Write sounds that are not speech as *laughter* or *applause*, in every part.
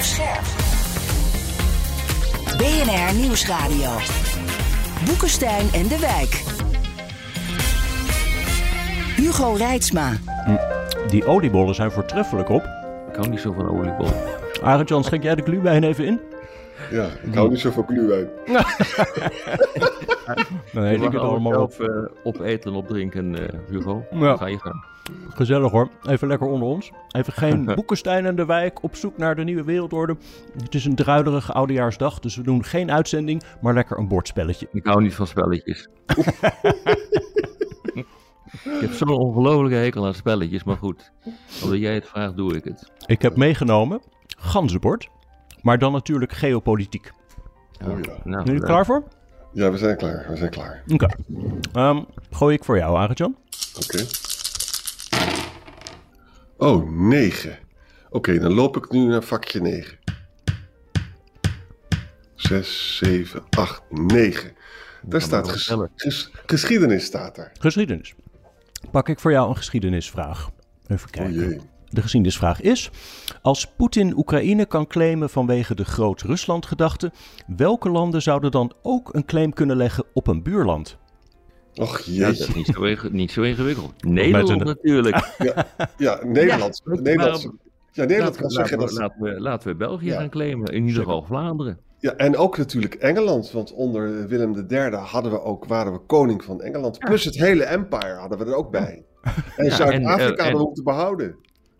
Blijf scherp. BNR Nieuwsradio. Boekenstein en de Wijk. Hugo Reitsma. Die oliebollen zijn voortreffelijk op. Ik hou niet zo van oliebollen. Arend-Jan, schenk jij de glühwijn even in? Ja, ik hou niet zo van gluwijn. *laughs* Nee, Je mag het alles allemaal op. zelf eh, opeten en opdrinken, eh, Hugo. Ja. Ga je gaan. Gezellig hoor. Even lekker onder ons. Even geen *laughs* Boekenstein en de wijk op zoek naar de nieuwe wereldorde. Het is een druilerige oudejaarsdag, dus we doen geen uitzending, maar lekker een bordspelletje. Ik hou niet van spelletjes. *laughs* ik heb zo'n ongelofelijke hekel aan spelletjes, maar goed. Omdat jij het vraagt, doe ik het. Ik heb meegenomen ganzenbord, maar dan natuurlijk geopolitiek. Oh ja. Nou, Ben je er leuk. klaar voor? Ja, we zijn klaar. We zijn klaar. Oké. Ehm, gooi ik voor jou, Arend-Jan. Oké. Oh, 9. Oké, dan loop ik nu naar vakje 9. 6, 7, 8, 9. Daar staat ges- geschiedenis staat er. Geschiedenis. Pak ik voor jou een geschiedenisvraag. Even Oh kijken. jee. De geschiedenisvraag is: Als Poetin Oekraïne kan claimen vanwege de Groot-Rusland-gedachte, welke landen zouden dan ook een claim kunnen leggen op een buurland? Och Ja, dat is niet zo, inge- niet zo ingewikkeld. Nederland een- natuurlijk. Ja, Nederland. Ja, Nederland. waarom- Ja, Nederland Laten, kan zeggen laten, dat. we, laten, we, laten we België Ja. gaan claimen. In ieder geval Vlaanderen. Ja, en ook natuurlijk Engeland. Want onder Willem III hadden we ook, waren we koning van Engeland. Plus het hele empire hadden we er ook bij. En Ja, Zuid-Afrika en, eh, hadden we en- moeten behouden.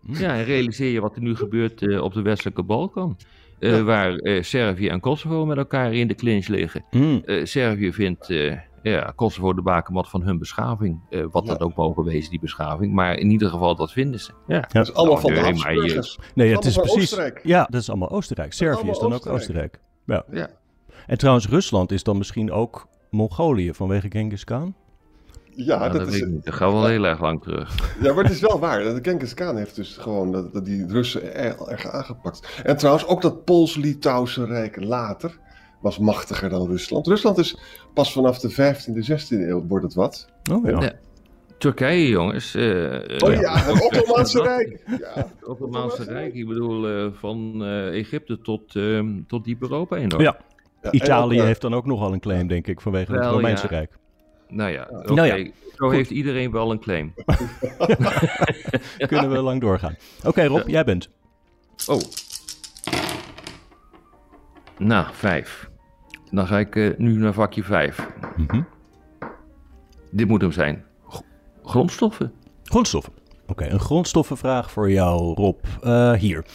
Ja, en realiseer je wat er nu gebeurt eh, op de westelijke Balkan. Eh, Ja. Waar eh, Servië en Kosovo met elkaar in de clinch liggen. Hmm, Eh, Servië vindt eh, ja, Kosovo de bakermat van hun beschaving. Eh, wat Ja. dat ook mogen wezen, die beschaving. Maar in ieder geval, dat vinden ze. Ja. Dat is allemaal Nou, van de nee, je-. Nee, het is precies. Oostenrijk. Ja, dat is allemaal Oostenrijk. Servië is dan ook Oostenrijk. Ja. Ja. En trouwens, Rusland is dan misschien ook Mongolië vanwege Genghis Khan? Ja, Nou, dat dat is, weet ik niet. Dat gaat wel heel erg lang terug. ja, maar het is wel waar. De Genghis Khan heeft dus gewoon dat, dat die Russen er- erg aangepakt. En trouwens, ook dat Pools-Litouwse Rijk later was machtiger dan Rusland. Rusland is pas vanaf de 15e, 16e eeuw wordt het wat. Oh ja. Ja. Turkije, jongens. eh, Oh eh, ja, het Ottomaanse *laughs* Rijk. Ja. Het Ottomaanse Rijk, ik bedoel, eh, van eh, Egypte tot, eh, tot diep Europa in. hoor. Ja. Italië ook, heeft dan ook nogal een claim, denk ik, vanwege het Romeinse ja. Rijk. Nou ja, oké. Nou ja. Zo heeft iedereen wel een claim. *laughs* *laughs* Kunnen we lang doorgaan. Oké, Rob, jij bent. Oh. Nou, vijf. Dan ga ik eh, nu naar vakje vijf. Mhm. Dit moet hem zijn. G- grondstoffen. Grondstoffen. Oké, een grondstoffenvraag voor jou, Rob. Eh, hier.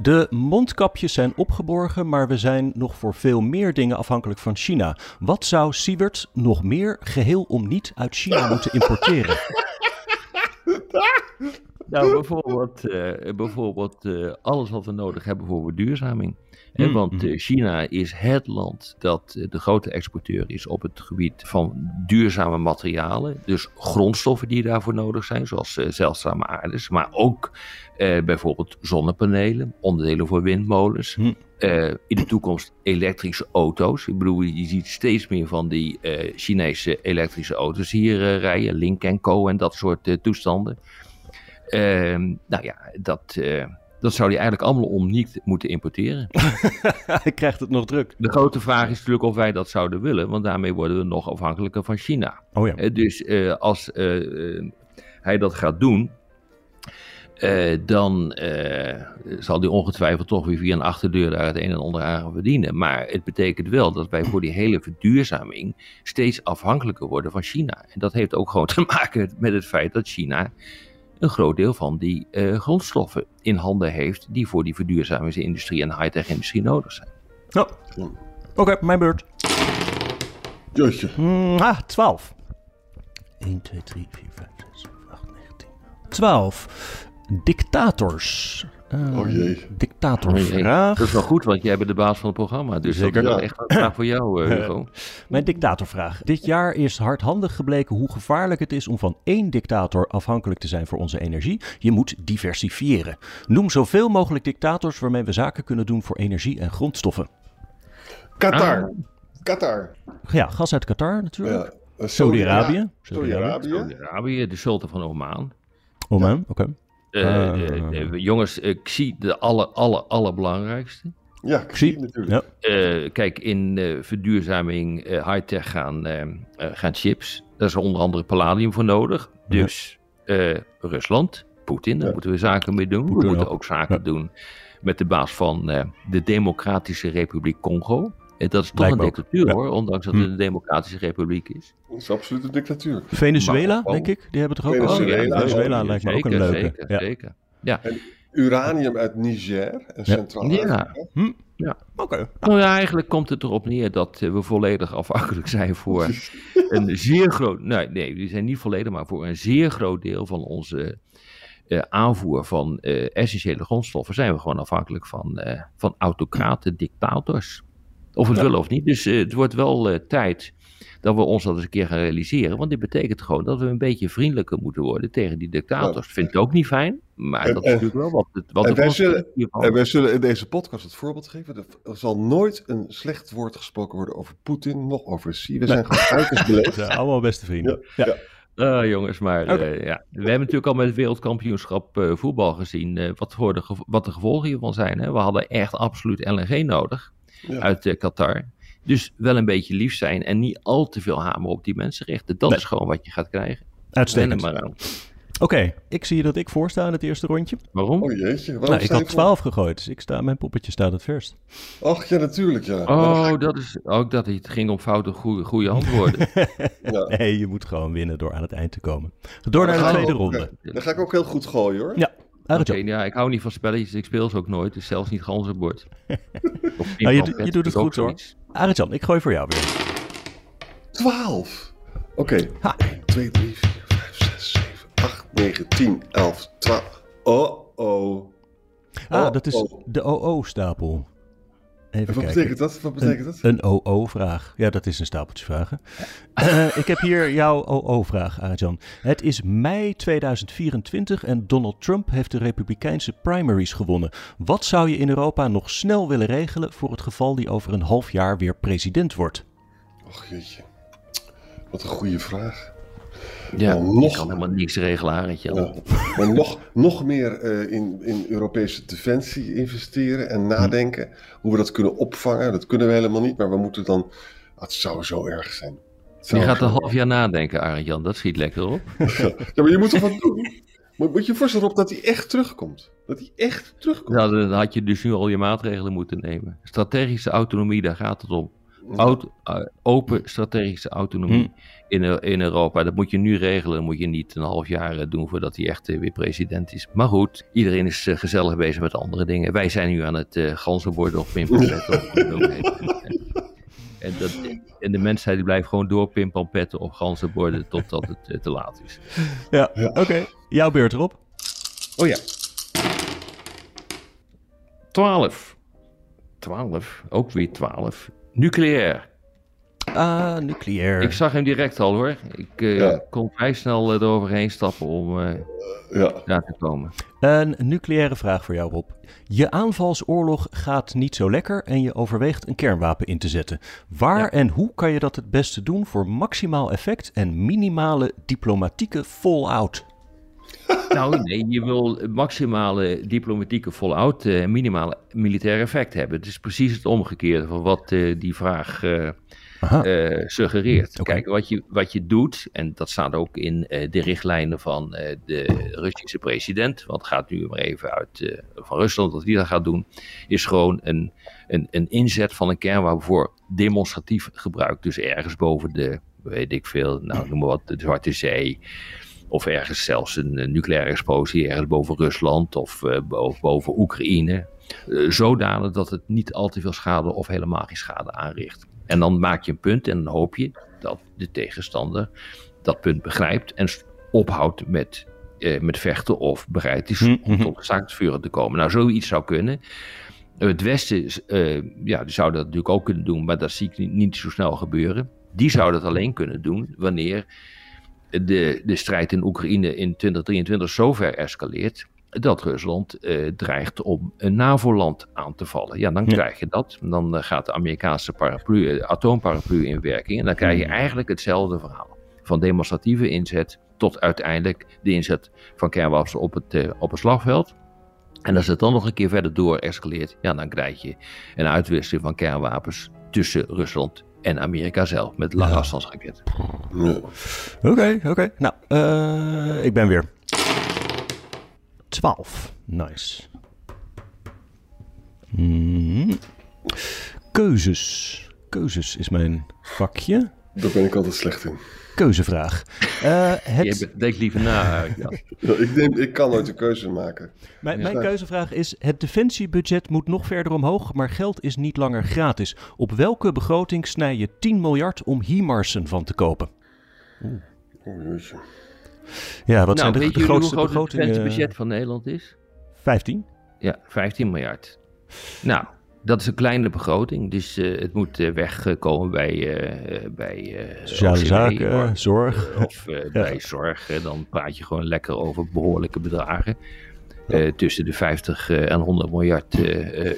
De mondkapjes zijn opgeborgen, maar we zijn nog voor veel meer dingen afhankelijk van China. Wat zou Siebert nog meer geheel om niet uit China *laughs* moeten importeren? Nou, bijvoorbeeld, eh, bijvoorbeeld alles wat we nodig hebben voor verduurzaming. Mm, want mhm. eh, China is het land dat eh, de grote exporteur is op het gebied van duurzame materialen. Dus grondstoffen die daarvoor nodig zijn, zoals eh, zeldzame aardes. Maar ook eh, bijvoorbeeld zonnepanelen, onderdelen voor windmolens. Eh, in de toekomst elektrische auto's. Ik bedoel, je ziet steeds meer van die Chinese elektrische auto's hier eh, rijden. Link Co en dat soort toestanden. Ehm, nou ja, dat, dat zou hij eigenlijk allemaal om niet moeten importeren. *laughs* Hij krijgt het nog druk. De grote vraag is natuurlijk of wij dat zouden willen, want daarmee worden we nog afhankelijker van China. Oh ja. Eh, dus eh, als eh, hij dat gaat doen, dan zal hij ongetwijfeld toch weer via een achterdeur daar het een en ander aan gaan verdienen. Maar het betekent wel dat wij voor die hele verduurzaming steeds afhankelijker worden van China. En dat heeft ook gewoon *laughs* te maken met het feit dat China een groot deel van die eh, grondstoffen in handen heeft die voor die verduurzamingsindustrie en high-tech industrie nodig zijn. Oh. Oké, mijn beurt. Jeetje. Mm, ah, 12. 1, 2, 3, 4, 5, 6, 7, 8, 9, 10. 12. dictators. Uh, Oh jee. Dictatorvraag. Dat is wel goed, want jij bent de baas van het programma. Dus Zeker. dat is wel Ja. echt een vraag voor jou, eh, Hugo. Mijn dictatorvraag. Dit jaar is hardhandig gebleken hoe gevaarlijk het is om van één dictator afhankelijk te zijn voor onze energie. Je moet diversifiëren. Noem zoveel mogelijk dictators waarmee we zaken kunnen doen voor energie en grondstoffen. Qatar. Ah. Qatar. Ja, gas uit Qatar natuurlijk. Ja. Eh, Saudi-Arabië. Saudi-Arabië. Saudi-Arabië, de sultan van Oman. Oman, oké. Eh, Ah. de- de- jongens, eh, ik zie de aller, aller, allerbelangrijkste. Ja. Xi natuurlijk. Ja. Eh, kijk, in eh, verduurzaming, eh, high-tech gaan, eh, eh, gaan chips. Daar is onder andere palladium voor nodig. Dus eh, Rusland, Poetin, daar Ja. moeten we zaken mee doen. Poetin we moeten ook. ook zaken Ja. doen met de baas van eh, de Democratische Republiek Congo. En dat is toch Lijkt een ook. dictatuur Ja. hoor, ondanks dat Hm. het een Democratische Republiek is. Dat is absoluut een dictatuur. Venezuela, Maar- denk ik. Die hebben toch ook Venezuela, Oh, ja, ja, Venezuela ja, lijkt me ook zeker, een leuke. Zeker, ja. zeker. Ja. Uranium uit Niger en Centraal-Afrika. Oké. Nou ja, eigenlijk komt het erop neer dat eh, we volledig afhankelijk zijn voor *laughs* een zeer groot. Nee, nee, we zijn niet volledig, maar voor een zeer groot deel van onze eh, aanvoer van eh, essentiële grondstoffen zijn we gewoon afhankelijk van, eh, van autocraten, dictators. Of we het willen of niet. Dus eh, het wordt wel eh, tijd dat we ons dat eens een keer gaan realiseren. Want dit betekent gewoon dat we een beetje vriendelijker moeten worden tegen die dictators. Vind ik ook niet fijn, maar En- dat is en- natuurlijk wel wat, het, wat en wij zullen- hiervan En wij zullen in deze podcast het voorbeeld geven. Er- zal nooit een slecht woord gesproken worden over Poetin, nog over Xi. We zijn gewoon uiterst beleefd. *laughs* allemaal beste vrienden. Ja, Ja. Ah, jongens, maar eh, ja. we hebben natuurlijk al met het wereldkampioenschap eh, voetbal gezien eh, wat, voor de, wat de gevolgen hiervan zijn. Hè? We hadden echt absoluut LNG nodig Ja. uit eh, Qatar. Dus wel een beetje lief zijn en niet al te veel hamer op die mensen richten. Dat Nee. is gewoon wat je gaat krijgen. Uitstekend. Oké, ik zie dat ik voorsta in het eerste rondje. Waarom? Oh jeetje. waarom Nou, ik had voor? 12 gegooid, dus ik sta, mijn poppetje staat het verst. Ach ja, natuurlijk ja. Oh, ik- dat is ook dat het ging om foute goede, goede antwoorden. *laughs* ja. Nee, je moet gewoon winnen door aan het eind te komen. Door naar de tweede ook- ronde. Dan ga ik ook heel goed gooien hoor. Ja, Oké, Arjan. ja, ik hou niet van spelletjes, ik speel ze ook nooit, dus zelfs niet ganzenbord. *laughs* Of Nou, je, je doet het goed hoor. Arjan, ik gooi voor jou weer. 12. Oké. Ha. 2, 3, 4, 5, 6, 7, 8, 9, 10, 11, 12. Oh oh. Ah, Oh, dat is oh. de OO-stapel. Even Wat betekent dat? Wat betekent dat? Een OO-vraag. Ja, dat is een stapeltje vragen. Eh, ik heb hier jouw OO-vraag, Arjan. Het is mei 2024 en Donald Trump heeft de Republikeinse primaries gewonnen. Wat zou je in Europa nog snel willen regelen voor het geval die over een half jaar weer president wordt? Och jeetje. Wat een goede vraag. Ja, Nou, nog- kan helemaal niks regelen. Ja. Maar nog, nog meer eh, in, in Europese defensie investeren en nadenken hoe we dat kunnen opvangen. Dat kunnen we helemaal niet, maar we moeten dan. Het zou zo erg zijn. Je gaat een half jaar nadenken, Arend-Jan. Dat schiet lekker op. *laughs* Ja, maar je moet toch wat doen? Moet, moet je je voorstellen op dat hij echt terugkomt? Dat hij echt terugkomt? Nou, dan had je dus nu al je maatregelen moeten nemen. Strategische autonomie, daar gaat het om. Eh, open strategische autonomie Hm. in, Eu- in Europa. Dat moet je nu regelen. Dat moet je niet een half jaar eh, doen voordat hij echt eh, weer president is. Maar goed, iedereen is eh, gezellig bezig met andere dingen. Wij zijn nu aan het uh, ganzenborden of heet. En, dat, en de mensheid die blijft gewoon door pimpampetten op ganzenborden totdat het eh, te laat is. Ja, Ja. oké. Jouw beurt erop. Oh ja. 12. 12, ook weer 12. Nucleair. Ah, nucleair. Ik zag hem direct al hoor. Ik eh, Ja. kon vrij snel uh, eroverheen stappen om uh, Ja. daar te komen. Een nucleaire vraag voor jou, Rob. Je aanvalsoorlog gaat niet zo lekker en je overweegt een kernwapen in te zetten. Waar Ja. en hoe kan je dat het beste doen voor maximaal effect en minimale diplomatieke fallout? *laughs* nou, nee, je wil maximale diplomatieke fallout en uh, minimale militair effect hebben. Het is precies het omgekeerde van wat uh, die vraag uh, suggereert. Okay. Kijk, wat je, wat je doet, en dat staat ook in de richtlijnen van de Russische president, want het gaat nu maar even uit van Rusland, wat die dat gaat doen, is gewoon een, een, een inzet van een kernwapen voor demonstratief gebruik. Dus ergens boven de, weet ik veel, nou noem maar wat, de Zwarte Zee. Of ergens zelfs een, een nucleaire explosie ergens boven Rusland of uh, boven, Oekraïne. Uh, zodanig dat het niet al te veel schade of helemaal geen schade aanricht. En dan maak je een punt en dan hoop je dat de tegenstander dat punt begrijpt en ophoudt met met vechten of bereid is Mhm. om tot staakt te komen. Nou, zoiets zou kunnen. Het Westen eh, ja, die zou dat natuurlijk ook kunnen doen, maar dat zie ik niet, niet zo snel gebeuren. Die zou dat alleen kunnen doen wanneer de, de strijd in Oekraïne in 2023 zo ver escaleert dat Rusland eh, dreigt om een NAVO-land aan te vallen. Ja, dan Ja. krijg je dat. Dan eh, gaat de Amerikaanse paraplu, eh, atoomparaplu in werking. En dan krijg je Hmm. eigenlijk hetzelfde verhaal. Van demonstratieve inzet tot uiteindelijk de inzet van kernwapens op het, op het slagveld. En als het dan nog een keer verder door escaleert, ja, dan krijg je een uitwisseling van kernwapens tussen Rusland en Amerika zelf met lange Ja. afstandsraketten. Ja. Oké, oké. Nou, eh, ik ben weer. 12. Nice. Mhm. Keuzes. Keuzes is mijn vakje. Daar ben ik altijd slecht in. Keuzevraag. Eh, het, Je bent- denk liever na. eh. Ja, *laughs* ik, denk, ik kan nooit een keuze maken. mijn, Ja. mijn keuzevraag is: het defensiebudget moet nog verder omhoog, maar geld is niet langer gratis. Op welke begroting snij je 10 miljard om HIMARSen van te kopen? Oh, jeetje. Ja, wat nou, zijn de, weet de je hoe grootste groot het defensiebudget van Nederland is? 15? Ja, 15 miljard. Nou, dat is een kleine begroting. Dus eh, het moet eh, wegkomen bij, eh, bij eh, Sociale zaken, zorg. Of *laughs* bij zorg. dan praat je gewoon lekker over behoorlijke bedragen. Eh, tussen de 50 eh, en 100 miljard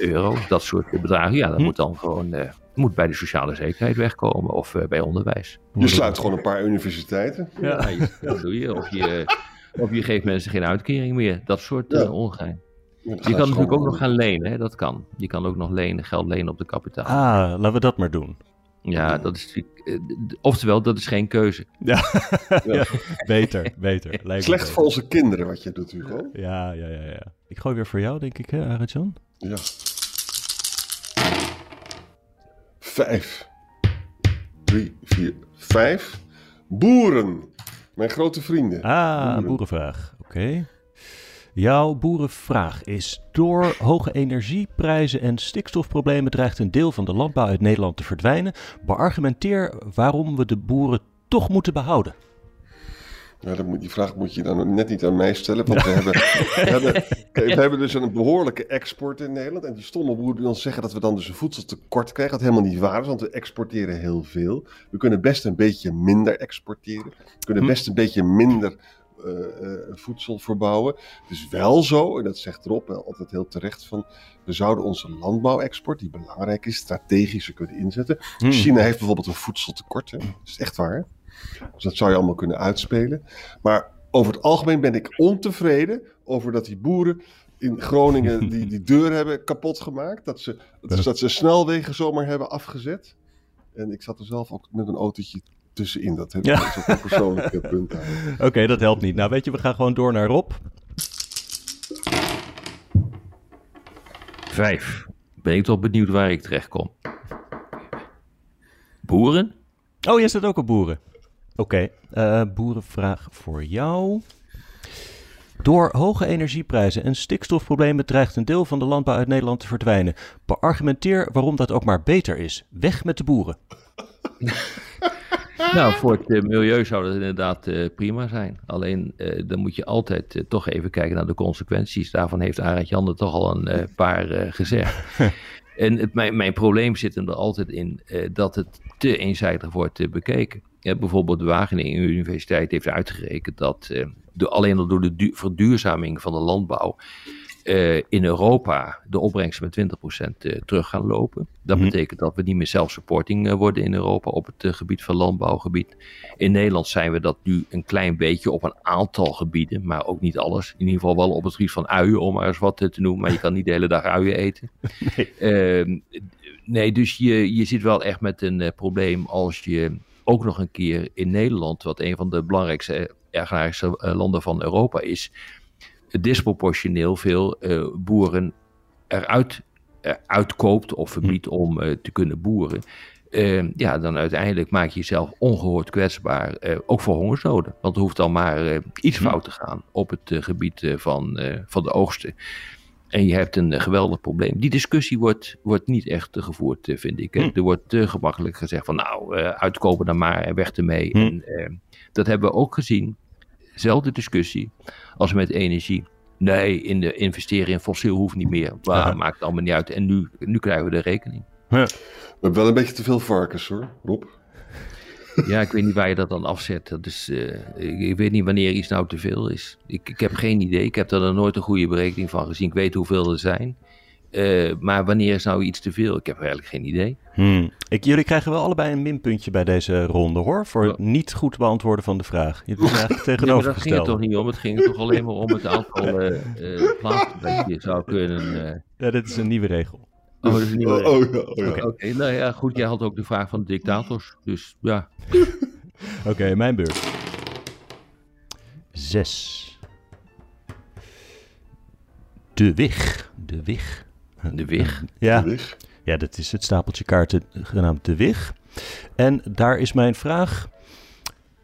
euro. Dat soort bedragen. Ja, dat Hm. moet dan gewoon eh, moet bij de sociale zekerheid wegkomen. Of eh, bij onderwijs. Je sluit gewoon een paar universiteiten. Ja, dat doe je. Of je, of je geeft mensen geen uitkering meer. Dat soort Ja. ongein. Je kan natuurlijk ook nog gaan lenen, hè? dat kan. Je kan ook nog lenen, geld lenen op de kapitaal. Ah, laten we dat maar doen. Ja, dat is eh, Oftewel, dat is geen keuze. Ja, *laughs* ja. *laughs* beter, beter. Lijkt Slecht beter. voor onze kinderen wat je doet, Hugo. Ja, ja, ja, ja. Ik gooi weer voor jou, denk ik, hè, Arjan? Ja. Vijf. Drie, vier, vijf. Boeren. Mijn grote vrienden. Ah, een Boeren. boerenvraag. Oké. Jouw boerenvraag is: Door hoge energieprijzen en stikstofproblemen dreigt een deel van de landbouw uit Nederland te verdwijnen. Beargumenteer waarom we de boeren toch moeten behouden. Ja, dat moet, die vraag moet je dan net niet aan mij stellen. Want we, hebben, we, *laughs* hebben, we hebben dus een behoorlijke export in Nederland. En die stomme boeren die ons zeggen dat we dan dus een voedseltekort krijgen. Wat helemaal niet waar is, want we exporteren heel veel. We kunnen best een beetje minder exporteren. We kunnen Hm. best een beetje minder eh, eh, voedsel verbouwen. Het is wel zo, en dat zegt Rob altijd heel terecht, van we zouden onze landbouwexport, die belangrijk is, strategisch kunnen inzetten. Hmm. China heeft bijvoorbeeld een voedseltekort. Hè? Dat is echt waar. hè? Dus dat zou je allemaal kunnen uitspelen. Maar over het algemeen ben ik ontevreden over dat die boeren in Groningen *laughs* die, die deur hebben kapot gemaakt. Dat ze, dat, dat ze snelwegen zomaar hebben afgezet. En ik zat er zelf ook met een autootje tussenin. Dat heb ik Ja. dat een persoonlijk eh, *laughs* punt aan. Oké, dat helpt niet. Nou, weet je, we gaan gewoon door naar Rob. Vijf. Ben ik toch benieuwd waar ik terecht kom. Boeren? Oh, jij staat ook op boeren. Oké, eh, boerenvraag voor jou. Door hoge energieprijzen en stikstofproblemen dreigt een deel van de landbouw uit Nederland te verdwijnen. Beargumenteer waarom dat ook maar beter is. Weg met de boeren. *laughs* Nou, voor het eh, milieu zou dat inderdaad eh, prima zijn. Alleen eh, dan moet je altijd toch even kijken naar de consequenties. Daarvan heeft Arend Jan er toch al een paar gezegd. *laughs* en het, mijn, mijn probleem zit hem er altijd in dat het te eenzijdig wordt bekeken. Ja, bijvoorbeeld de Wageningen Universiteit heeft uitgerekend dat alleen al door de du- verduurzaming van de landbouw eh, in Europa de opbrengsten met 20% eh, terug gaan lopen. Dat Mhm. betekent dat we niet meer self-supporting eh, worden in Europa op het gebied van landbouwgebied. In Nederland zijn we dat nu een klein beetje op een aantal gebieden, maar ook niet alles. In ieder geval wel op het gebied van uien, om maar eens wat te noemen. Maar je kan niet de hele dag uien eten. *laughs* Ehm, nee, dus je, je zit wel echt met een probleem als je ook nog een keer in Nederland, wat een van de belangrijkste agrarische eh, landen van Europa is, disproportioneel veel eh, boeren eruit eh, uitkoopt of verbiedt om eh, te kunnen boeren. Ja, dan uiteindelijk maak je jezelf ongehoord kwetsbaar, ook voor hongersnoden. Want er hoeft dan maar iets fout te gaan op het gebied van, van de oogsten. En je hebt een geweldig probleem. Die discussie wordt, wordt niet echt gevoerd, vind ik. Hm. Er wordt te gemakkelijk gezegd van nou, uitkopen dan maar en weg ermee. Hm. En, eh, dat hebben we ook gezien dezelfde discussie als met energie. Nee, in de investeren in fossiel hoeft niet meer. Maar Ja. maakt allemaal niet uit. En nu, nu krijgen we de rekening. We hebben wel een beetje te veel varkens hoor, Rob. Ja, ik weet niet waar je dat dan afzet. Dat is, eh, ik, ik weet niet wanneer iets nou te veel is. Ik, ik heb geen idee. Ik heb daar nog nooit een goede berekening van gezien. Ik weet hoeveel er zijn. Eh, maar wanneer is nou iets te veel? Ik heb eigenlijk geen idee. Hmm. Ik, jullie krijgen wel allebei een minpuntje bij deze ronde hoor. Voor Ja. het niet goed beantwoorden van de vraag. Je hebt *laughs* Ja, daar ging het toch niet om. Het ging er toch alleen maar om het aantal eh, eh, plaatsen dat je zou kunnen. eh, Ja, dit is een nieuwe regel. Oh, dat is niet Oh, meer. oh, ja, oh, ja. Oké. Oké, nou ja, goed. Jij had ook de vraag van de dictators. Dus ja. *laughs* Oké, mijn beurt. Zes. De Wig. De Wig. De Wig. Ja, Weg. ja, dat is het stapeltje kaarten genaamd De Wig. En daar is mijn vraag.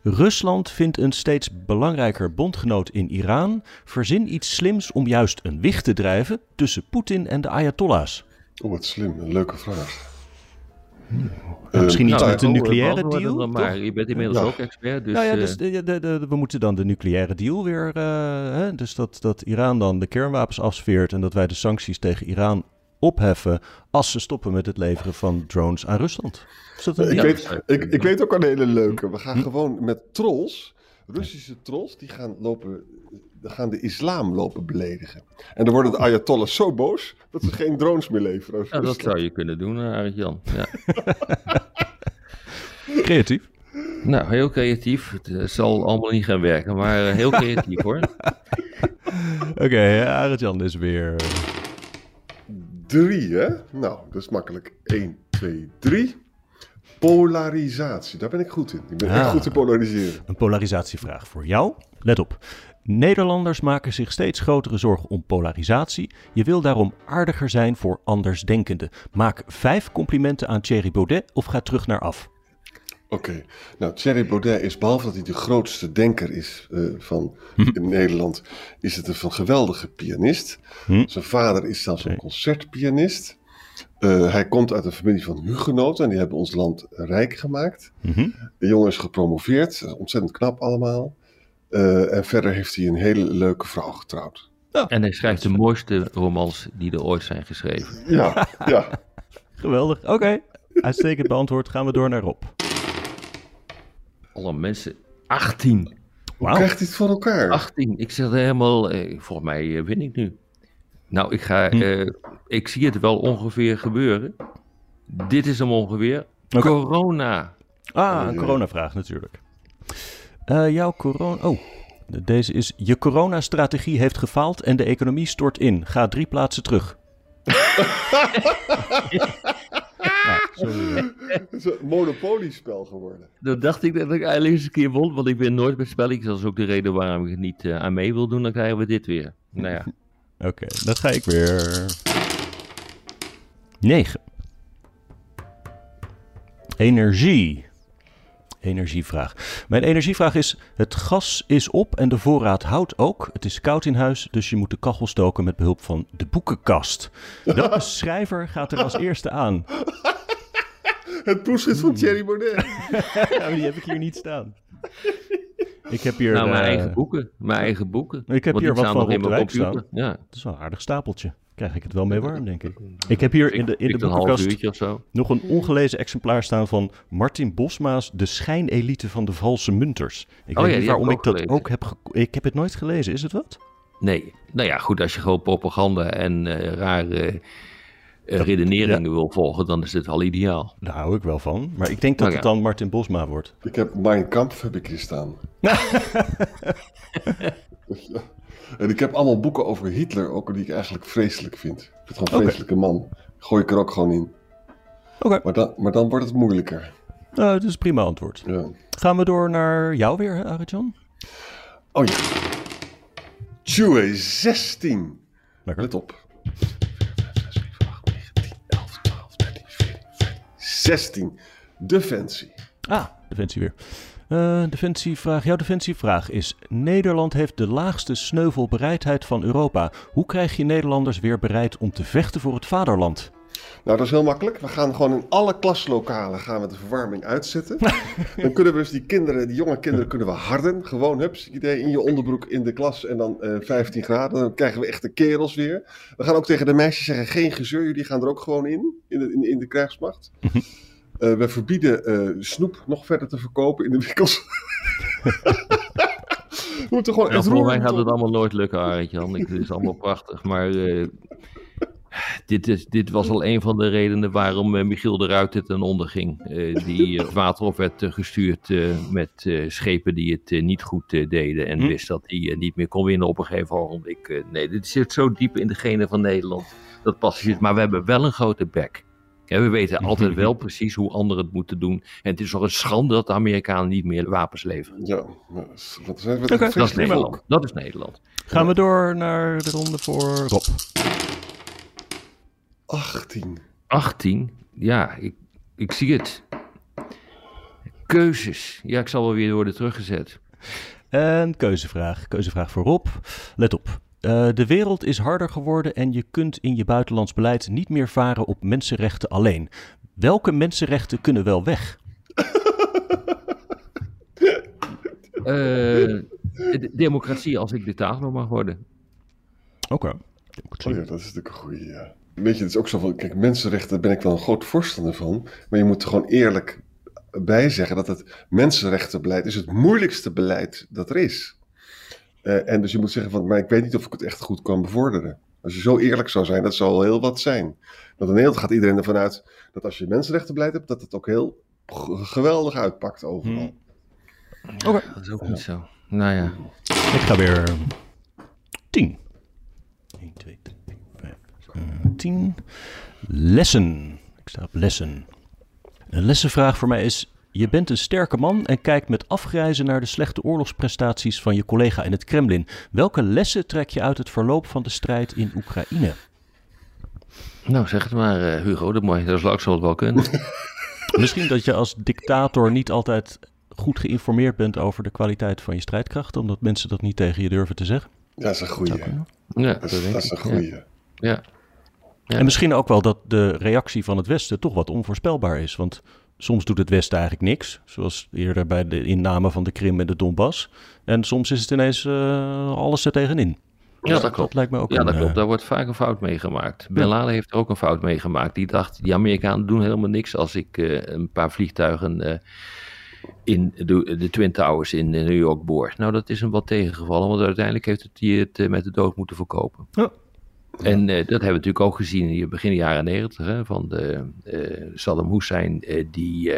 Rusland vindt een steeds belangrijker bondgenoot in Iran. Verzin iets slims om juist een wig te drijven tussen Poetin en de Ayatollahs. Oh, wat slim. Een leuke vraag. Ja, misschien Eh, iets nou, met de oh, nucleaire deal, dan maar. Je bent inmiddels Ja. ook expert. Dus, nou ja, eh, dus de, de, de- we moeten dan de nucleaire deal weer. eh, hè, dus dat, dat Iran dan de kernwapens afsfeert en dat wij de sancties tegen Iran opheffen als ze stoppen met het leveren van drones aan Rusland. Is dat een Ik? Ja, weet, ik, ik weet ook een hele leuke. We gaan gewoon met trolls, Russische trolls, die gaan lopen, die gaan de islam lopen beledigen. En dan worden de Ayatollahs zo boos dat ze geen drones meer leveren. ja, dat zou je kunnen doen, eh, Arend-Jan. Ja. *laughs* Creatief. Nou, heel creatief. Het eh, zal allemaal niet gaan werken, maar eh, heel creatief hoor. *laughs* Oké, Arend-Jan is weer. Drie, hè? Nou, dat is makkelijk. 1, 2, 3. Polarisatie, daar ben ik goed in. Ik ben echt Ah. goed in polariseren. Een polarisatievraag voor jou. Let op. Nederlanders maken zich steeds grotere zorgen om polarisatie. Je wil daarom aardiger zijn voor andersdenkenden. Maak vijf complimenten aan Thierry Baudet of ga terug naar af. Oké, nou Thierry Baudet is, behalve dat hij de grootste denker is eh, van in Nederland, is het een geweldige pianist. Hm. Zijn vader is zelfs een concertpianist. Eh, hij komt uit een familie van hugenoten en die hebben ons land rijk gemaakt. Mhm. De jongen is gepromoveerd, ontzettend knap allemaal. Eh, en verder heeft hij een hele leuke vrouw getrouwd. En hij schrijft de mooiste romans die er ooit zijn geschreven. Ja, ja. *laughs* Geweldig. Oké, uitstekend beantwoord. Gaan we door naar Rob. Alle mensen. 18. Wauw. Krijgt hij het voor elkaar? 18. Ik zeg er helemaal. eh, volgens mij eh, win ik nu. Nou, ik ga. eh, ik zie het wel ongeveer gebeuren. Dit is hem ongeveer. Corona. Ah, een coronavraag natuurlijk. Eh, jouw corona... Oh, deze is... Je coronastrategie heeft gefaald en de economie stort in. Ga drie plaatsen terug. *laughs* Sorry. Het is een monopoliespel geworden. Dan dacht ik dat ik eigenlijk eens een keer won, want ik ben nooit met spelletjes. Dat is ook de reden waarom ik het niet eh, aan mee wil doen. Dan krijgen we dit weer. Nou ja. Oké, dan ga ik weer. 9. Energie. Energievraag. Mijn energievraag is: het gas is op en de voorraad houdt ook. Het is koud in huis, dus je moet de kachel stoken met behulp van de boekenkast. Welke *laughs* schrijver gaat er als eerste aan? Het proefschrift van Thierry Baudet. *laughs* Die heb ik hier niet staan. Ik heb hier. nou, mijn eh, eigen boeken. Mijn eigen boeken. Ik heb Want hier wat staan van nog in mijn computer. Ja. Het is wel een aardig stapeltje. Krijg ik het wel mee warm, denk ik. Ik heb hier in de, in de boekenkast of zo. nog een ongelezen exemplaar staan van Martin Bosma's De schijnelite van de valse munters. Ik Oh weet ja, niet waarom ik dat gelezen. ook heb ge- Ik heb het nooit gelezen, is het wat? Nee. Nou ja, goed. Als je gewoon propaganda en eh, rare eh, redeneringen wil volgen, dan is dit wel ideaal. Daar hou ik wel van. Maar ik denk dat het ja. dan Martin Bosma wordt. Ik heb Mein Kampf heb ik hier staan. *laughs* en ik heb allemaal boeken over Hitler, ook die ik eigenlijk vreselijk vind. Ik vind het gewoon een vreselijke man. Gooi ik er ook gewoon in. Oké, Maar dan, maar dan wordt het moeilijker. nou, het is een prima antwoord. Ja. Gaan we door naar jou weer, Arjan? Oh ja. Tjue, 16. Lekker. Let op. 16. Defensie. Ah, Defensie weer. Eh, defensievraag. Jouw defensievraag is: Nederland heeft de laagste sneuvelbereidheid van Europa. Hoe krijg je Nederlanders weer bereid om te vechten voor het vaderland? Nou, dat is heel makkelijk. We gaan gewoon in alle klaslokalen gaan we de verwarming uitzetten. *laughs* dan kunnen we dus die kinderen, die jonge kinderen, kunnen we harden. Gewoon, hups, idee, in je onderbroek in de klas en dan eh 15 graden. Dan krijgen we echte kerels weer. We gaan ook tegen de meisjes zeggen, geen gezeur, jullie gaan er ook gewoon in, in de, in, in de krijgsmacht. *laughs* Eh, we verbieden eh, snoep nog verder te verkopen in de winkels. *laughs* we moeten gewoon Ja, het volgens mij gaat het allemaal nooit lukken, Jan. Het is allemaal prachtig. Maar dit, is, dit was al een van de redenen waarom eh, Michiel de Ruiter ten onder ging. Eh, die *laughs* het water op werd eh, gestuurd eh, met eh, schepen die het niet goed deden. En Hm. wist dat hij niet meer kon winnen op een gegeven ogenblik. Eh, nee, dit zit zo diep in de genen van Nederland. Dat passagiers. Maar we hebben wel een grote bek. Ja, we weten *laughs* altijd wel precies hoe anderen het moeten doen. En het is toch een schande dat de Amerikanen niet meer wapens leveren. Ja, dat is- Dat is Nederland. Dat is Nederland. Gaan we door naar de ronde voor Rob. 18. 18, ja, ik, ik zie het. Keuzes. Ja, ik zal wel weer worden teruggezet. En keuzevraag. Keuzevraag voor Rob. Let op. Eh, de wereld is harder geworden en je kunt in je buitenlands beleid niet meer varen op mensenrechten alleen. Welke mensenrechten kunnen wel weg? *laughs* Eh, de- democratie als ik dictator mag worden. Oké. Oh ja, dat is natuurlijk een goede. Ja. Weet je, het is ook zo van, kijk, mensenrechten daar ben ik wel een groot voorstander van. Maar je moet er gewoon eerlijk bij zeggen dat het mensenrechtenbeleid is het moeilijkste beleid dat er is. Eh, en dus je moet zeggen van, maar ik weet niet of ik het echt goed kan bevorderen. Als je zo eerlijk zou zijn, dat zou wel heel wat zijn. Want in Nederland gaat iedereen ervan uit dat als je mensenrechtenbeleid hebt, dat het ook heel geweldig uitpakt overal. Oké. Dat is ook niet zo. Nou ja. Ik ga weer 10. 1, 2, 3, 4, 5, 10. Lessen. Ik sta op lessen. Een lessenvraag voor mij is: Je bent een sterke man en kijkt met afgrijzen naar de slechte oorlogsprestaties van je collega in het Kremlin. Welke lessen trek je uit het verloop van de strijd in Oekraïne? Nou, zeg het maar, eh, Hugo. Dat, mooi. dat zal ik zo het wel kunnen. *laughs* Misschien dat je als dictator niet altijd goed geïnformeerd bent over de kwaliteit van je strijdkrachten, omdat mensen dat niet tegen je durven te zeggen. Dat is een goede. Ja, Dat dat is, denk dat is een. Ja. goede. Ja. Ja. En misschien ook wel dat de reactie van het Westen toch wat onvoorspelbaar is. Want soms doet het Westen eigenlijk niks. Zoals eerder bij de inname van de Krim en de Donbass. En soms is het ineens eh, alles er tegenin. Ja, dat Dat klopt. lijkt me ook Ja, een, dat klopt. eh, Daar wordt vaak een fout meegemaakt. Ben Laden heeft er ook een fout meegemaakt. Die dacht, die Amerikanen doen helemaal niks als ik eh, een paar vliegtuigen in de, de Twin Towers in New York boor. Nou, dat is hem wat tegengevallen, want uiteindelijk heeft het hij het met de dood moeten verkopen. Ja. En eh, dat hebben we natuurlijk ook gezien in begin jaren negentig, van de, eh, Saddam Hussein eh, die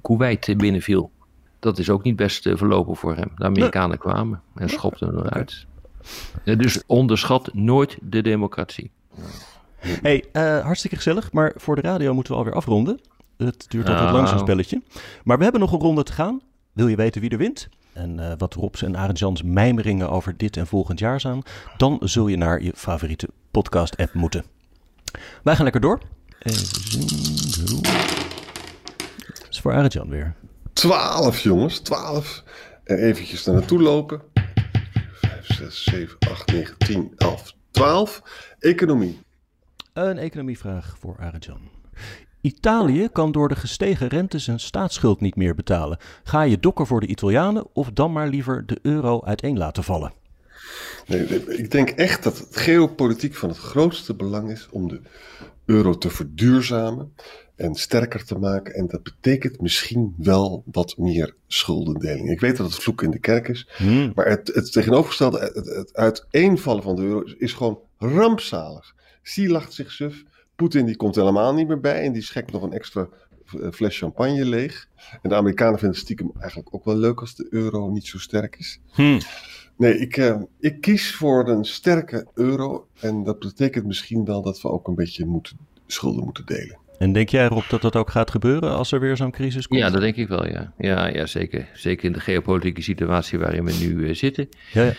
Kuwait binnenviel. Dat is ook niet best verlopen voor hem. De Amerikanen kwamen en schopten hem eruit. Dus onderschat nooit de democratie. hey, hartstikke gezellig. Maar voor de radio moeten we alweer afronden. Het duurt altijd Nou. lang zo'n spelletje. Maar we hebben nog een ronde te gaan. Wil je weten wie er wint? En wat Robs en Arend Jans mijmeringen over dit en volgend jaar zijn? Dan zul je naar je favoriete podcast-app moeten. Wij gaan lekker door. Even zien. Dat is voor Arend Jan weer. 12 jongens, 12. En eventjes naar naartoe lopen. 5, 6, 7, 8, 9, 10, 11, 12. Economie. Een economievraag voor Arend Jan. Italië kan door de gestegen rente zijn staatsschuld niet meer betalen. Ga je dokken voor de Italianen of dan maar liever de euro uiteen laten vallen? Nee, ik denk echt dat het geopolitiek van het grootste belang is om de euro te verduurzamen en sterker te maken. En dat betekent misschien wel wat meer schuldendeling. Ik weet dat het vloek in de kerk is, maar het, het tegenovergestelde, het, het uiteenvallen van de euro is gewoon rampzalig. Xi lacht zich suf. Poetin die komt helemaal niet meer bij en die schekt nog een extra eh, fles champagne leeg. En de Amerikanen vinden het stiekem eigenlijk ook wel leuk als de euro niet zo sterk is. Nee, ik, eh, ik kies voor een sterke euro. En dat betekent misschien wel dat we ook een beetje moeten, schulden moeten delen. En denk jij erop dat dat ook gaat gebeuren als er weer zo'n crisis komt? Ja, dat denk ik wel, ja. Ja, ja zeker. Zeker in de geopolitieke situatie waarin we nu eh, zitten. Ja, ja.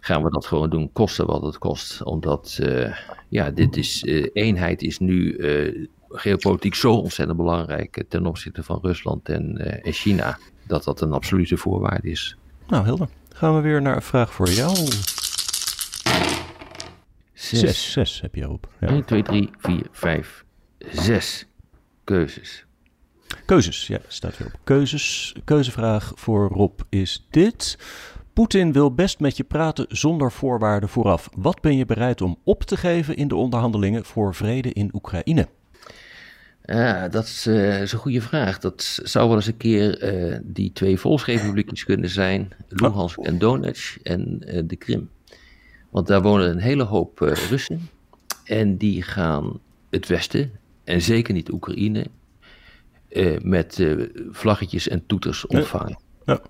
Gaan we dat gewoon doen, kosten wat het kost. Omdat, eh, ja, dit is, eh, eenheid is nu eh, geopolitiek zo ontzettend belangrijk ten opzichte van Rusland en, eh, en China. Dat dat een absolute voorwaarde is. Nou, helder. Gaan we weer naar een vraag voor jou. Zes, zes heb je op. Ja. 1, 2, 3, 4, 5. zes keuzes. Keuzes, ja, staat weer op. Keuzes. Keuzevraag voor Rob is dit. Poetin wil best met je praten zonder voorwaarden vooraf. Wat ben je bereid om op te geven in de onderhandelingen voor vrede in Oekraïne? Ja, dat is, uh, is, een goede vraag. Dat zou wel eens een keer uh, die twee volksrepubliekjes kunnen zijn: Luhansk en Donetsk en uh, de Krim. Want daar wonen een hele hoop Russen. En die gaan het Westen, en zeker niet Oekraïne, met vlaggetjes en toeters ontvangen. Ja.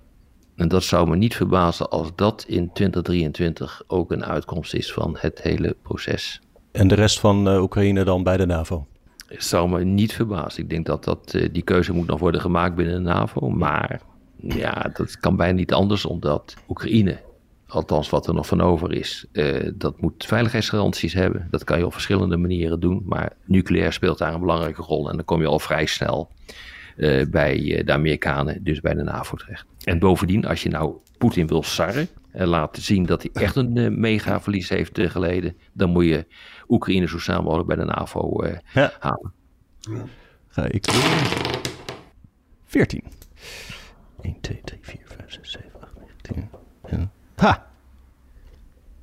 En dat zou me niet verbazen als dat in 2023 ook een uitkomst is van het hele proces. En de rest van Oekraïne dan bij de NAVO? Zou me niet verbazen. Ik denk dat, dat uh, die keuze moet nog worden gemaakt binnen de NAVO. Maar ja, dat kan bijna niet anders, omdat Oekraïne, althans wat er nog van over is, uh, dat moet veiligheidsgaranties hebben. Dat kan je op verschillende manieren doen. Maar nucleair speelt daar een belangrijke rol. En dan kom je al vrij snel uh, bij de Amerikanen, dus bij de NAVO terecht. En bovendien, als je nou Poetin wil sarren en laten zien dat hij echt een mega verlies heeft geleden, dan moet je Oekraïne zo snel mogelijk bij de NAVO uh, ja. halen. Ga ik doen. 14. 1, 2, 3, 4, 5, 6, 7, 8, 9, 10. Ha!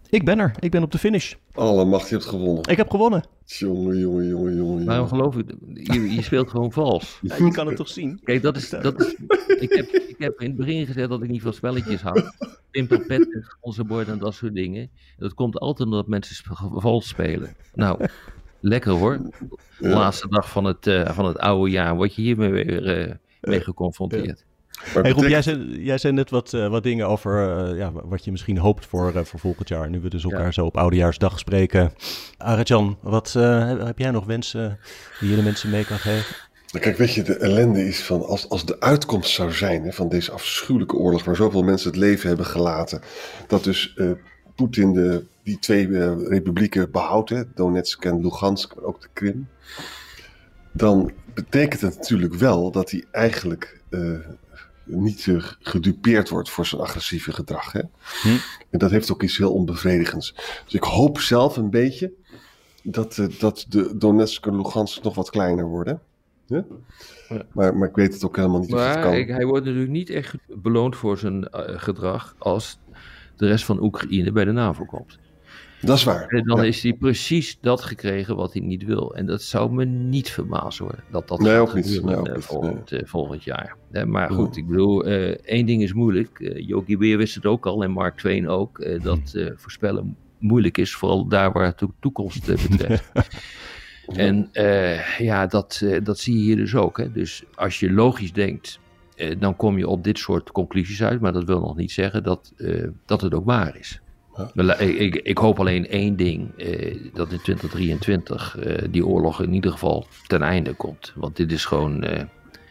Ik ben er. Ik ben op de finish. Allemachtig, je hebt gewonnen. Ik heb gewonnen. Jongen, jongen, jongen, jongen. Waarom geloof ik? Je, je speelt gewoon vals. *laughs* Ja, je kan het toch zien? Kijk, dat is, dat is, ik, heb, ik heb in het begin gezegd dat ik niet veel spelletjes had. Pimpelpet, onze bord en dat soort dingen. Dat komt altijd omdat mensen vals spelen. Nou, lekker hoor. De laatste dag van het, uh, van het oude jaar word je hiermee weer uh, mee geconfronteerd. Hey Rob, jij zei, jij zei net wat, uh, wat dingen over uh, ja, wat je misschien hoopt voor, uh, voor volgend jaar. Nu we dus elkaar ja. zo op Oudejaarsdag spreken. Arjan, wat heb jij nog wensen die je de mensen mee kan geven? Kijk, weet je, de ellende is van als, als de uitkomst zou zijn hè, van deze afschuwelijke oorlog, waar zoveel mensen het leven hebben gelaten, dat dus Poetin de, die twee republieken behoudt, hè, Donetsk en Lugansk, maar ook de Krim, dan betekent het natuurlijk wel dat hij eigenlijk niet gedupeerd wordt voor zijn agressieve gedrag. Hè? Hm. En dat heeft ook iets heel onbevredigends. Dus ik hoop zelf een beetje dat, uh, dat de Donetsk en Lugansk nog wat kleiner worden. Ja. Maar, maar ik weet het ook helemaal niet. Maar kan. Ik, hij wordt natuurlijk niet echt beloond voor zijn uh, gedrag als de rest van Oekraïne bij de NAVO komt. Dat is waar. En dan ja. is hij precies dat gekregen wat hij niet wil. En dat zou me niet verbazen hoor. Dat dat nee, ook niet. Nee, ook volgend, nee. volgend, jaar. maar goed, ik bedoel, uh, één ding is moeilijk. Uh, Yogi Beer wist het ook al en Mark Twain ook. dat voorspellen moeilijk is, vooral daar waar het de toekomst betreft. *laughs* en ja, dat, dat zie je hier dus ook. Hè. Dus als je logisch denkt, dan kom je op dit soort conclusies uit. Maar dat wil nog niet zeggen dat, dat het ook waar is. Ja. Ik, ik, hoop alleen één ding, eh, dat in 2023 eh, die oorlog in ieder geval ten einde komt. Want dit is gewoon... Uh, het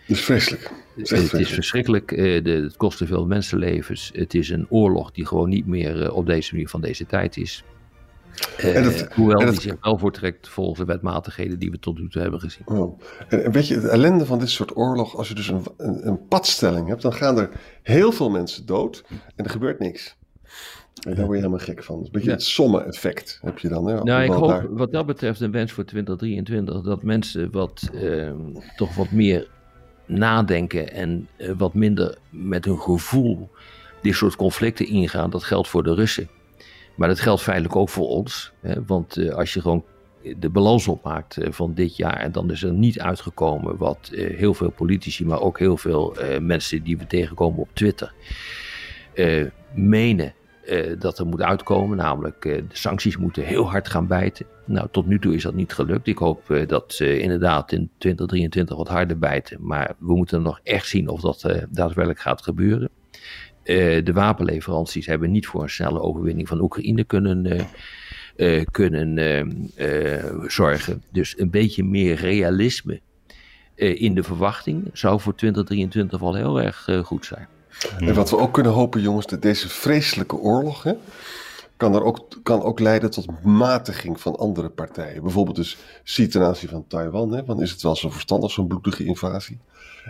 is vreselijk. Het is, het is verschrikkelijk, de, het kost te veel mensenlevens. Het is een oorlog die gewoon niet meer op deze manier van deze tijd is. Het, hoewel het, die zich wel voortrekt volgens de wetmatigheden die we tot nu toe hebben gezien. Oh. En weet je, het ellende van dit soort oorlog, als je dus een, een, een padstelling hebt, dan gaan er heel veel mensen dood en er gebeurt niks. En daar word je helemaal gek van. een beetje ja. het somme-effect heb je dan. Hè? Nou, ik hoop daar... wat dat betreft een wens voor 2023 dat mensen wat, eh, toch wat meer nadenken en uh, wat minder met hun gevoel dit soort conflicten ingaan. Dat geldt voor de Russen. Maar dat geldt feitelijk ook voor ons. Hè? Want uh, als je gewoon de balans opmaakt van dit jaar. En dan is er niet uitgekomen wat heel veel politici, maar ook heel veel mensen die we tegenkomen op Twitter menen uh, dat er moet uitkomen. Namelijk, uh, de sancties moeten heel hard gaan bijten. Nou, tot nu toe is dat niet gelukt. Ik hoop uh, dat ze inderdaad in 2023 wat harder bijten. Maar we moeten nog echt zien of dat daadwerkelijk gaat gebeuren. de wapenleveranties hebben niet voor een snelle overwinning van Oekraïne kunnen, kunnen zorgen. Dus een beetje meer realisme in de verwachting zou voor 2023 wel heel erg goed zijn. En wat we ook kunnen hopen, jongens, dat deze vreselijke oorlog hè, kan, er ook, kan ook leiden tot matiging van andere partijen. Bijvoorbeeld dus zie ten aanzien van Taiwan, hè, want is het wel zo verstandig, zo'n bloedige invasie.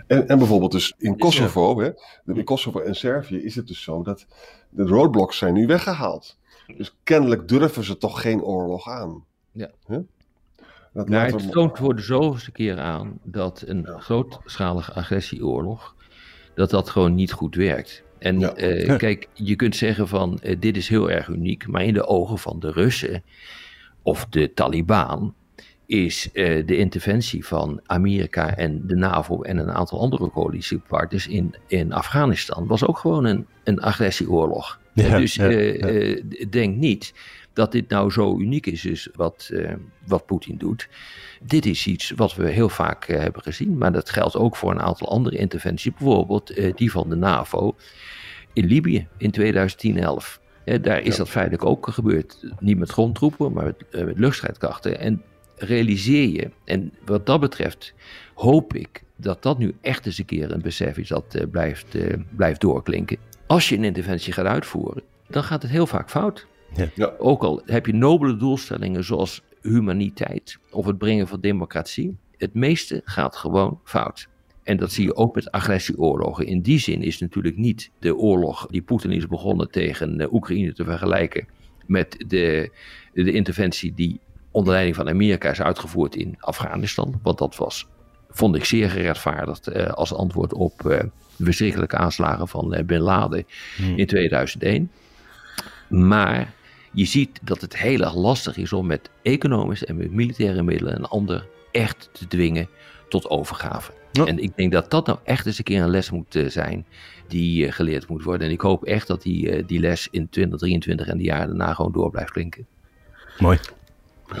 En, en bijvoorbeeld dus in Kosovo, hè, in Kosovo en Servië is het dus zo dat de roadblocks zijn nu weggehaald. Dus kennelijk durven ze toch geen oorlog aan. Ja. Huh? Dat Nou, laten het toont voor de zoveelste keer aan dat een Ja. grootschalige agressieoorlog, dat dat gewoon niet goed werkt. En Ja. eh, *laughs* kijk, je kunt zeggen van eh, dit is heel erg uniek, maar in de ogen van de Russen of de Taliban is eh, de interventie van Amerika en de NAVO en een aantal andere coalitiepartners in, in Afghanistan was ook gewoon een, een agressieoorlog. Ja, dus ja, denk niet dat dit nou zo uniek is, dus wat, eh, wat Poetin doet. Dit is iets wat we heel vaak eh, hebben gezien, maar dat geldt ook voor een aantal andere interventies. Bijvoorbeeld eh, die van de NAVO in Libië in 2010-11. Eh, daar is Ja. dat feitelijk ook gebeurd. Niet met grondtroepen, maar met, met luchtstrijdkrachten. En realiseer je, en wat dat betreft hoop ik dat dat nu echt eens een keer een besef is dat blijft, blijft doorklinken. Als je een interventie gaat uitvoeren, dan gaat het heel vaak fout. Ja. Ook al heb je nobele doelstellingen zoals humaniteit of het brengen van democratie, het meeste gaat gewoon fout. En dat zie je ook met agressieoorlogen. In die zin is natuurlijk niet de oorlog die Poetin is begonnen tegen eh, Oekraïne te vergelijken met de, de interventie die onder leiding van Amerika is uitgevoerd in Afghanistan. Want dat was, vond ik zeer gerechtvaardigd eh, als antwoord op eh, de verschrikkelijke aanslagen van eh, Bin Laden Hmm. in 2001. Maar je ziet dat het heel erg lastig is om met economische en met militaire middelen een ander echt te dwingen tot overgave. Ja. En ik denk dat dat nou echt eens een keer een les moet eh, zijn die eh, geleerd moet worden. En ik hoop echt dat die, eh, die les in 2023 en de jaren daarna gewoon door blijft klinken. Mooi.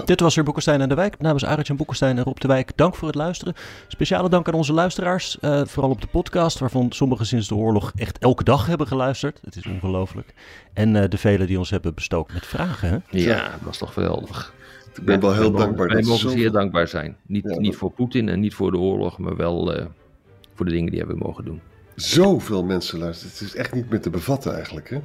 Dit was weer Boekenstein en de Wijk. Namens Arjan Boekenstein en Rob de Wijk, dank voor het luisteren. Speciale dank aan onze luisteraars, eh, vooral op de podcast, waarvan sommigen sinds de oorlog echt elke dag hebben geluisterd. Het is ongelooflijk. En eh, de velen die ons hebben bestookt met vragen. Hè? Ja, dat was toch geweldig. Ik ben wel heel dankbaar. Wij dat mogen zeer dankbaar zijn. Niet, Ja, niet voor Poetin en niet voor de oorlog, maar wel eh, voor de dingen die hebben mogen doen. Zoveel mensen luisteren. Het is echt niet meer te bevatten eigenlijk. Hè?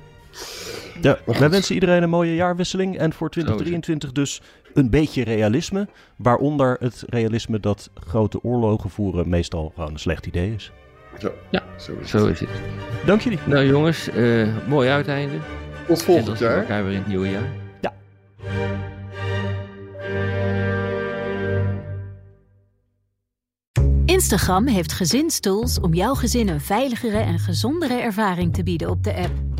Ja, wij wensen iedereen een mooie jaarwisseling. En voor 2023 dus een beetje realisme. Waaronder het realisme dat grote oorlogen voeren meestal gewoon een slecht idee is. Ja, Ja, zo is het. Zo is het. Dank jullie. Nou jongens, eh, mooi uiteinde. Tot en volgend dan zien we jaar. elkaar weer in het nieuwe jaar. Instagram heeft gezinstools om jouw gezin een veiligere en gezondere ervaring te bieden op de app.